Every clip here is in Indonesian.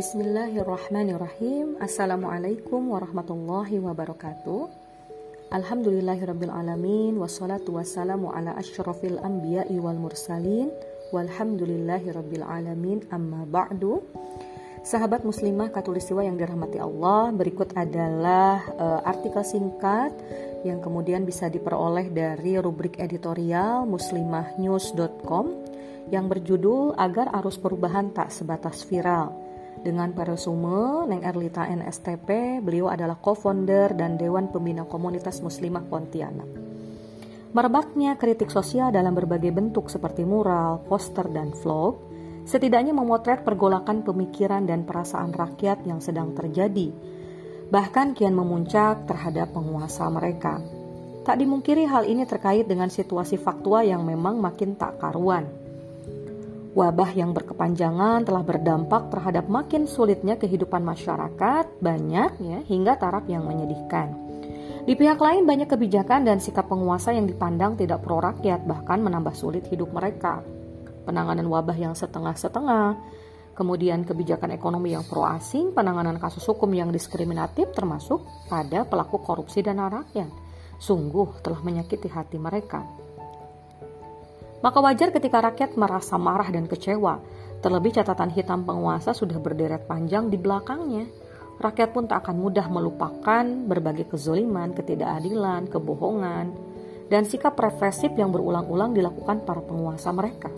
Bismillahirrahmanirrahim. Assalamualaikum warahmatullahi wabarakatuh. Alhamdulillahirrabbilalamin Wassalatu wassalamu ala ashrafil anbiya'i wal mursalin. Walhamdulillahirrabbilalamin Amma ba'du. Sahabat muslimah katulistiwa yang dirahmati Allah Berikut adalah uh, artikel singkat Yang kemudian bisa diperoleh dari rubrik editorial muslimahnews.com Yang berjudul Agar arus perubahan tak sebatas viral dengan peresume Neng Erlita NSTP, beliau adalah co-founder dan Dewan Pembina Komunitas Muslimah Pontianak. Merebaknya kritik sosial dalam berbagai bentuk seperti mural, poster, dan vlog, setidaknya memotret pergolakan pemikiran dan perasaan rakyat yang sedang terjadi, bahkan kian memuncak terhadap penguasa mereka. Tak dimungkiri hal ini terkait dengan situasi faktual yang memang makin tak karuan – Wabah yang berkepanjangan telah berdampak terhadap makin sulitnya kehidupan masyarakat, banyak ya, hingga taraf yang menyedihkan. Di pihak lain banyak kebijakan dan sikap penguasa yang dipandang tidak pro rakyat, bahkan menambah sulit hidup mereka. Penanganan wabah yang setengah-setengah, kemudian kebijakan ekonomi yang pro asing, penanganan kasus hukum yang diskriminatif termasuk pada pelaku korupsi dana rakyat. Sungguh telah menyakiti hati mereka. Maka wajar ketika rakyat merasa marah dan kecewa. Terlebih catatan hitam penguasa sudah berderet panjang di belakangnya. Rakyat pun tak akan mudah melupakan berbagai kezoliman, ketidakadilan, kebohongan, dan sikap represif yang berulang-ulang dilakukan para penguasa mereka.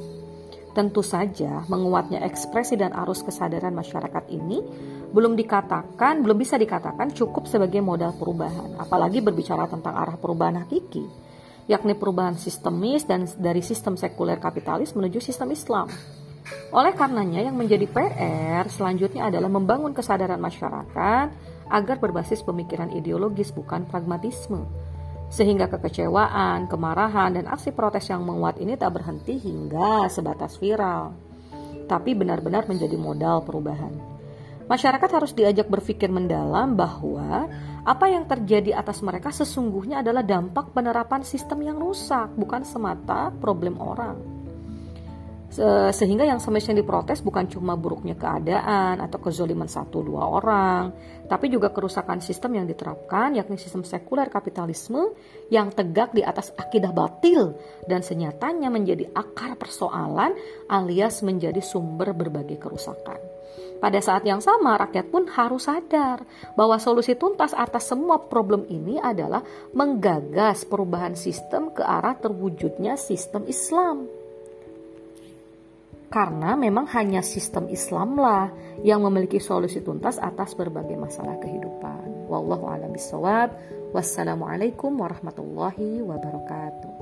Tentu saja, menguatnya ekspresi dan arus kesadaran masyarakat ini belum dikatakan, belum bisa dikatakan cukup sebagai modal perubahan, apalagi berbicara tentang arah perubahan hakiki yakni perubahan sistemis dan dari sistem sekuler kapitalis menuju sistem Islam. Oleh karenanya yang menjadi PR selanjutnya adalah membangun kesadaran masyarakat agar berbasis pemikiran ideologis bukan pragmatisme. Sehingga kekecewaan, kemarahan, dan aksi protes yang menguat ini tak berhenti hingga sebatas viral. Tapi benar-benar menjadi modal perubahan. Masyarakat harus diajak berpikir mendalam bahwa apa yang terjadi atas mereka sesungguhnya adalah dampak penerapan sistem yang rusak, bukan semata problem orang. Sehingga yang semestinya diprotes bukan cuma buruknya keadaan atau kezoliman satu dua orang, tapi juga kerusakan sistem yang diterapkan, yakni sistem sekuler kapitalisme yang tegak di atas akidah batil dan senyatanya menjadi akar persoalan alias menjadi sumber berbagai kerusakan. Pada saat yang sama, rakyat pun harus sadar bahwa solusi tuntas atas semua problem ini adalah menggagas perubahan sistem ke arah terwujudnya sistem Islam. Karena memang hanya sistem Islamlah yang memiliki solusi tuntas atas berbagai masalah kehidupan. Wallahu a'lam bishawab. Wassalamualaikum warahmatullahi wabarakatuh.